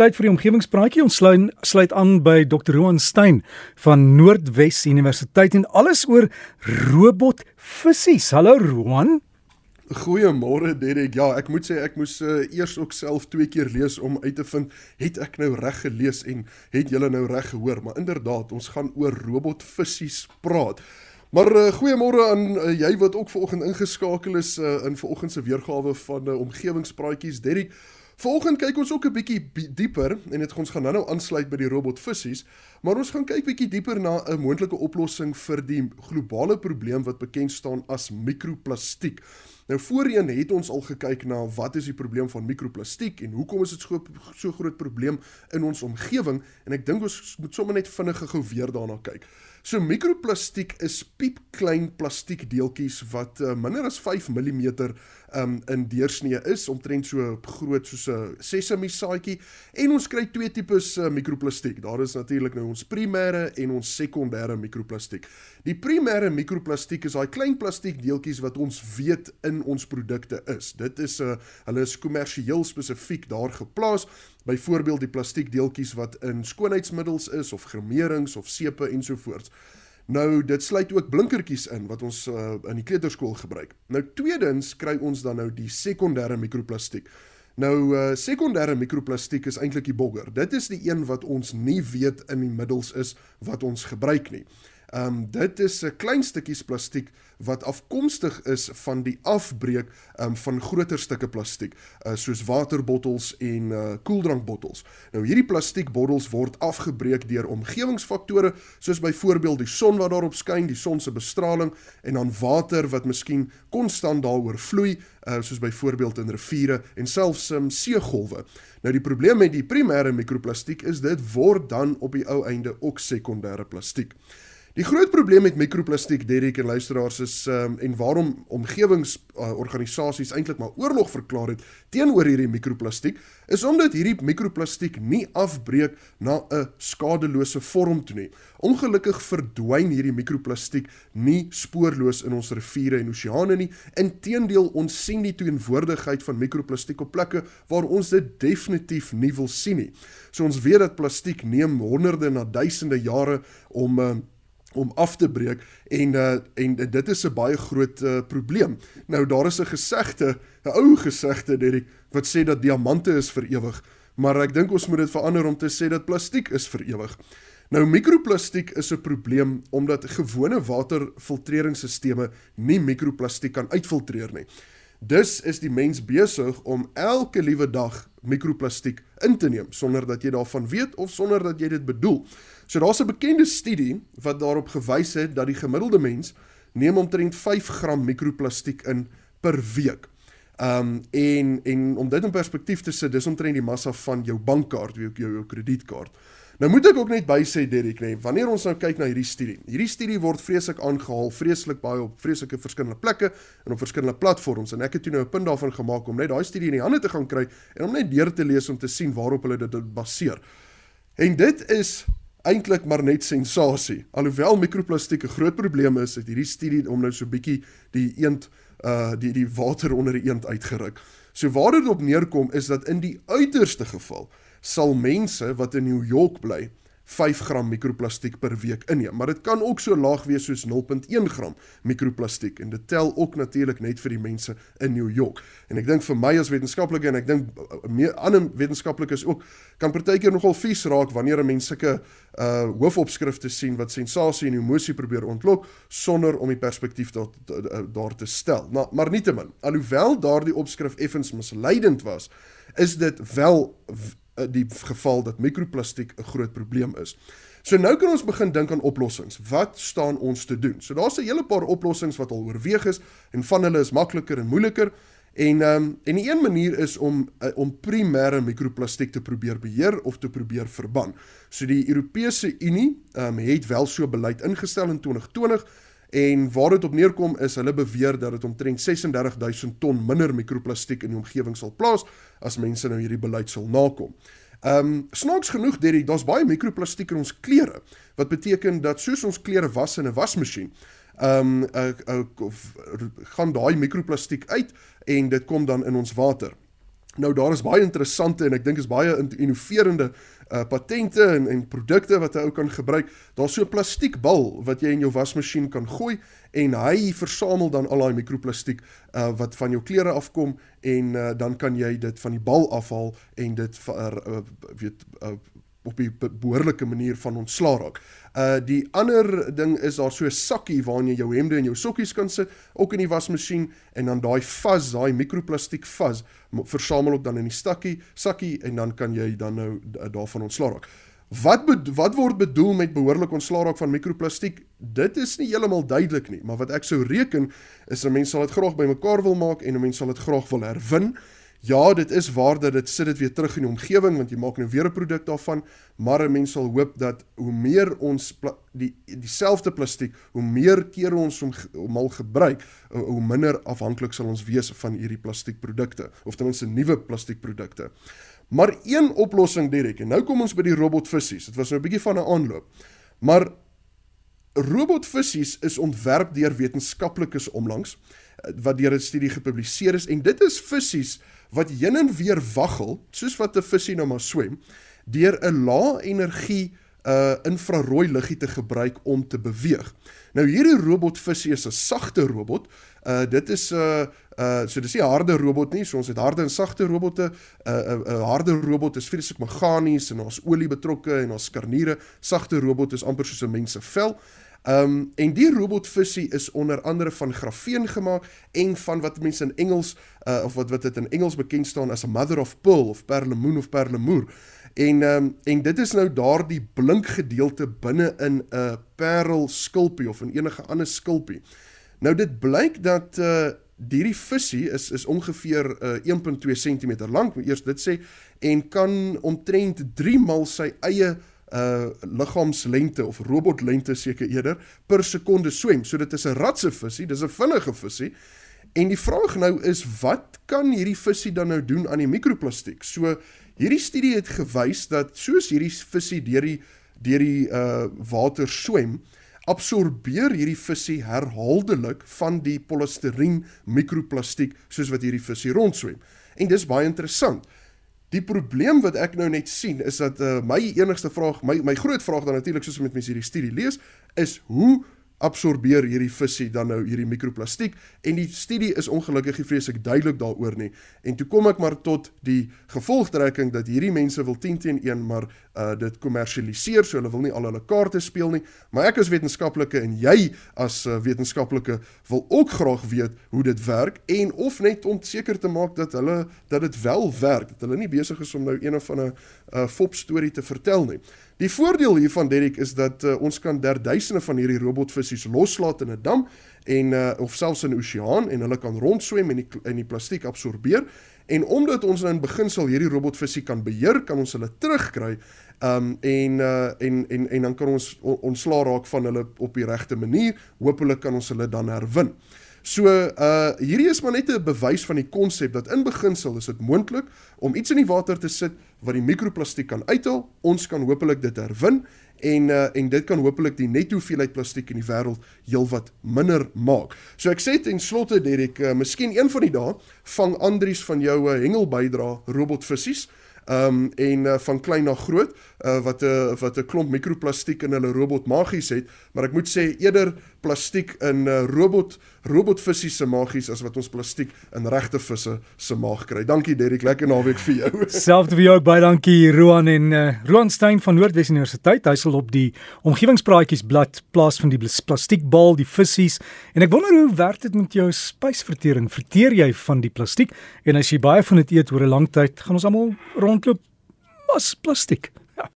tyd vir die omgewingspraatjie. Ons sluit sluit aan by Dr. Roan Stein van Noordwes Universiteit en alles oor robotvisies. Hallo Roan. Goeiemôre Derek. Ja, ek moet sê ek moes uh, eers ook self twee keer lees om uit te vind het ek nou reg gelees en het julle nou reg gehoor, maar inderdaad, ons gaan oor robotvisies praat. Maar uh, goeiemôre aan uh, jy wat ook vanoggend ingeskakel is uh, in vanoggend se weergawe van uh, omgewingspraatjies. Derek, Volgende kyk ons ook 'n bietjie dieper en dit ons gaan nou-nou aansluit by die robotvisies, maar ons gaan kyk bietjie dieper na 'n moontlike oplossing vir die globale probleem wat bekend staan as mikroplastiek. Nou voorheen het ons al gekyk na wat is die probleem van mikroplastiek en hoekom is dit so so groot probleem in ons omgewing en ek dink ons moet sommer net vinnig gou weer daarna kyk. So mikroplastiek is piepklein plastiekdeeltjies wat uh, minder as 5 mm um, in deursnee is, omtrent so groot soos 'n sesame saadjie en ons kry twee tipes uh, mikroplastiek. Daar is natuurlik nou ons primêre en ons sekondêre mikroplastiek. Die primêre mikroplastiek is daai klein plastiekdeeltjies wat ons weet in ons produkte is. Dit is 'n uh, hulle is kommersieel spesifiek daar geplaas byvoorbeeld die plastiekdeeltjies wat in skoonheidsmiddels is of grimerings of sepe ensovoorts. Nou dit sluit ook blinkertjies in wat ons uh, in die kleuterskool gebruik. Nou tweedens kry ons dan nou die sekondêre mikroplastiek. Nou uh sekondêre mikroplastiek is eintlik die bogger. Dit is die een wat ons nie weet in die middels is wat ons gebruik nie. Ehm um, dit is 'n klein stukkies plastiek wat afkomstig is van die afbreek um, van groter stukke plastiek uh, soos waterbottels en uh, koeldrankbottels. Nou hierdie plastiekbottels word afgebreek deur omgewingsfaktore soos byvoorbeeld die son wat daarop skyn, die son se bestraling en dan water wat miskien konstant daaroor vloei uh, soos byvoorbeeld in riviere en selfs um, seegolwe. Nou die probleem met die primêre mikroplastiek is dit word dan op die ou einde ook sekondêre plastiek. Die groot probleem met mikroplastiek, Derek en luisteraars is um, en waarom omgewingsorganisasies uh, eintlik maar oorlog verklaar het teenoor hierdie mikroplastiek, is omdat hierdie mikroplastiek nie afbreek na 'n skadelose vorm toe nie. Ongelukkig verdwyn hierdie mikroplastiek nie spoorloos in ons riviere en oseane nie. Inteendeel, ons sien die teenwoordigheid van mikroplastiek op plekke waar ons dit definitief nie wil sien nie. So ons weet dat plastiek neem honderde na duisende jare om uh, om af te breek en uh, en dit is 'n baie groot uh, probleem. Nou daar is 'n gesegde, 'n ou gesegde Derek wat sê dat diamante is vir ewig, maar ek dink ons moet dit verander om te sê dat plastiek is vir ewig. Nou mikroplastiek is 'n probleem omdat gewone waterfiltreringsstelsels nie mikroplastiek kan uitfiltreer nie. Dus is die mens besig om elke liewe dag mikroplastiek in te neem sonder dat jy daarvan weet of sonder dat jy dit bedoel. So daar's 'n bekende studie wat daarop gewys het dat die gemiddelde mens neem omtrent 5 gram mikroplastiek in per week. Um en en om dit in perspektief te sit, dis omtrent die massa van jou bankkaart, jou jou, jou kredietkaart. Nou moet ek ook net by sê Derrick, nee, wanneer ons nou kyk na hierdie studie. Hierdie studie word vreeslik aangehaal, vreeslik baie op vreeslike verskillende plekke en op verskillende platforms en ek het toe nou 'n punt daarvan gemaak om net daai studie in die hande te gaan kry en om net deur te lees om te sien waarop hulle dit baseer. En dit is eintlik maar net sensasie. Alhoewel mikroplastiek 'n groot probleem is, het hierdie studie om nou so bietjie die eend uh die die water onder die eend uitgeruk. So waar dit op neerkom is dat in die uiterste geval sal mense wat in New York bly 5 gram mikroplastiek per week inneem, maar dit kan ook so laag wees soos 0.1 gram mikroplastiek en dit tel ook natuurlik net vir die mense in New York. En ek dink vir my as wetenskaplike en ek dink meer ander wetenskaplikes ook kan partykeer nogal vies raak wanneer 'n mens sulke uh hoofopskrifte sien wat sensasie en emosie probeer ontlok sonder om die perspektief daar daar te stel. Nou, maar nietemin, alhoewel daardie opskrif effens misleidend was, is dit wel Eh, die geval dat mikroplastiek 'n groot probleem is. So nou kan ons begin dink aan oplossings. Wat staan ons te doen? So daar's 'n hele paar oplossings wat al oorweeg is en van hulle is makliker en moeiliker. En ehm um, en die een manier is om uh, om primêre mikroplastiek te probeer beheer of te probeer verban. So die Europese Unie ehm um, het wel so beleid ingestel in 2020 En waar dit op neerkom is hulle beweer dat dit omtrent 36000 ton minder mikroplastiek in die omgewing sal plaas as mense nou hierdie beleid sal nakom. Ehm um, snaaks genoeg Derry, daar's baie mikroplastiek in ons klere. Wat beteken dat soos ons klere was in 'n wasmasjien, ehm um, uh, uh, gaan daai mikroplastiek uit en dit kom dan in ons water. Nou daar is baie interessante en ek dink is baie innoverende uh patente en en produkte wat 'n ou kan gebruik. Daar's so 'n plastiekbal wat jy in jou wasmasjien kan gooi en hy versamel dan al daai mikroplastiek uh wat van jou klere afkom en uh dan kan jy dit van die bal afhaal en dit vir uh, weet uh op 'n behoorlike manier van ontslaa raak. Uh die ander ding is daar so 'n sakkie waarin jy jou hemde en jou sokkies kan sit, ook in die wasmasjien en dan daai vas, daai mikroplastiek vas, versamel ook dan in die stakkie, sakkie en dan kan jy dan nou daarvan ontslaa raak. Wat wat word bedoel met behoorlik ontslaa raak van mikroplastiek? Dit is nie heeltemal duidelik nie, maar wat ek sou reken is 'n mens sal dit graag bymekaar wil maak en 'n mens sal dit graag wil herwin. Ja, dit is waar dat dit sit dit weer terug in die omgewing want jy maak nou weer 'n produk daarvan, maar 'n mens sal hoop dat hoe meer ons pla die dieselfde plastiek, hoe meer kere ons hom hom al gebruik, hoe minder afhanklik sal ons wees van hierdie plastiekprodukte of ten minste nuwe plastiekprodukte. Maar een oplossing direk en nou kom ons by die robotvisies. Dit was nou 'n bietjie van 'n aanloop. Maar robotvisies is ontwerp deur wetenskaplikes omlangs wat deur 'n studie gepubliseer is en dit is visse wat heen en weer waggel, soos wat 'n visie nou maar swem, deur 'n lae energie uh infrarooi liggie te gebruik om te beweeg. Nou hierdie robotvisie is 'n sagte robot. Uh dit is 'n uh, uh so dis nie 'n harde robot nie. So ons het harde en sagte robotte. 'n uh, 'n uh, harde robot is vreeslik meganies en ons olie betrokke en ons skarniere. Sagte robot is amper soos 'n mens se vel. Um en die robotvisie is onder andere van grafeen gemaak en van wat mense in Engels uh, of wat wat dit in Engels bekend staan as a mother of pearl of perlemoen of perlemoer. En um en dit is nou daardie blink gedeelte binne in 'n parel skulpie of in enige ander skulpie. Nou dit blyk dat uh hierdie visie is is ongeveer uh, 1.2 cm lank, moet eers dit sê, en kan omtrent 3 maal sy eie uh liggaamslengte of robotlengte seker eerder per sekonde swem. So dit is 'n ratse visie, dis 'n vinnige visie. En die vraag nou is wat kan hierdie visie dan nou doen aan die mikroplastiek? So hierdie studie het gewys dat soos hierdie visie deur die deur die uh water swem, absorbeer hierdie visie herhaaldelik van die polistireen mikroplastiek soos wat hierdie visie rondswem. En dis baie interessant. Die probleem wat ek nou net sien is dat uh, my enigste vraag, my my groot vraag dan natuurlik soos met mense hierdie studie lees, is hoe absorbeer hierdie visie dan nou hierdie mikroplastiek en die studie is ongelukkig nie vreeslik duidelik daaroor nie. En toe kom ek maar tot die gevolgtrekking dat hierdie mense wil 10 teen 1 maar uh dit kommersialiseer, so hulle wil nie al hulle kaarte speel nie. Maar ek as wetenskaplike en jy as uh, wetenskaplike wil ook graag weet hoe dit werk en of net om seker te maak dat hulle dat dit wel werk, dat hulle nie besig is om nou een of ander uh fop storie te vertel nie. Die voordeel hiervan Derek is dat uh, ons kan derduisende van hierdie robotvisies loslaat in 'n dam en uh, of selfs in 'n oseaan en hulle kan rondswem en die in die plastiek absorbeer en omdat ons nou in beginsel hierdie robotvisie kan beheer, kan ons hulle terugkry um en uh en en en dan kan ons ontslaa raak van hulle op die regte manier. Hoopelik kan ons hulle dan herwin. So uh hierdie is maar net 'n bewys van die konsep dat in beginsel is dit moontlik om iets in die water te sit wat die mikroplastiek kan uithaal. Ons kan hopelik dit herwin en uh en dit kan hopelik die netto hoeveelheid plastiek in die wêreld heelwat minder maak. So ek sê ten slotte Derek, uh, miskien een van die dae vang Andries van jou uh, hengel bydra robotvisies um en uh, van klein na groot uh, wat 'n uh, wat 'n klomp mikroplastiek in hulle robot magies het, maar ek moet sê eerder plastiek in uh, robot robotvisse se magies as wat ons plastiek in regte visse se maag kry. Dankie Derrick, lekker naweek vir jou. Selfs vir jou baie dankie Roan en uh, Roan Stein van Noordwes Universiteit. Hy sal op die omgewingspraatjies blad plaas van die plastiekbal, die visse en ek wonder hoe werk dit met jou spysvertering? Verteer jy van die plastiek? En as jy baie van dit eet oor 'n lang tyd, gaan ons almal rondloop as plastiek.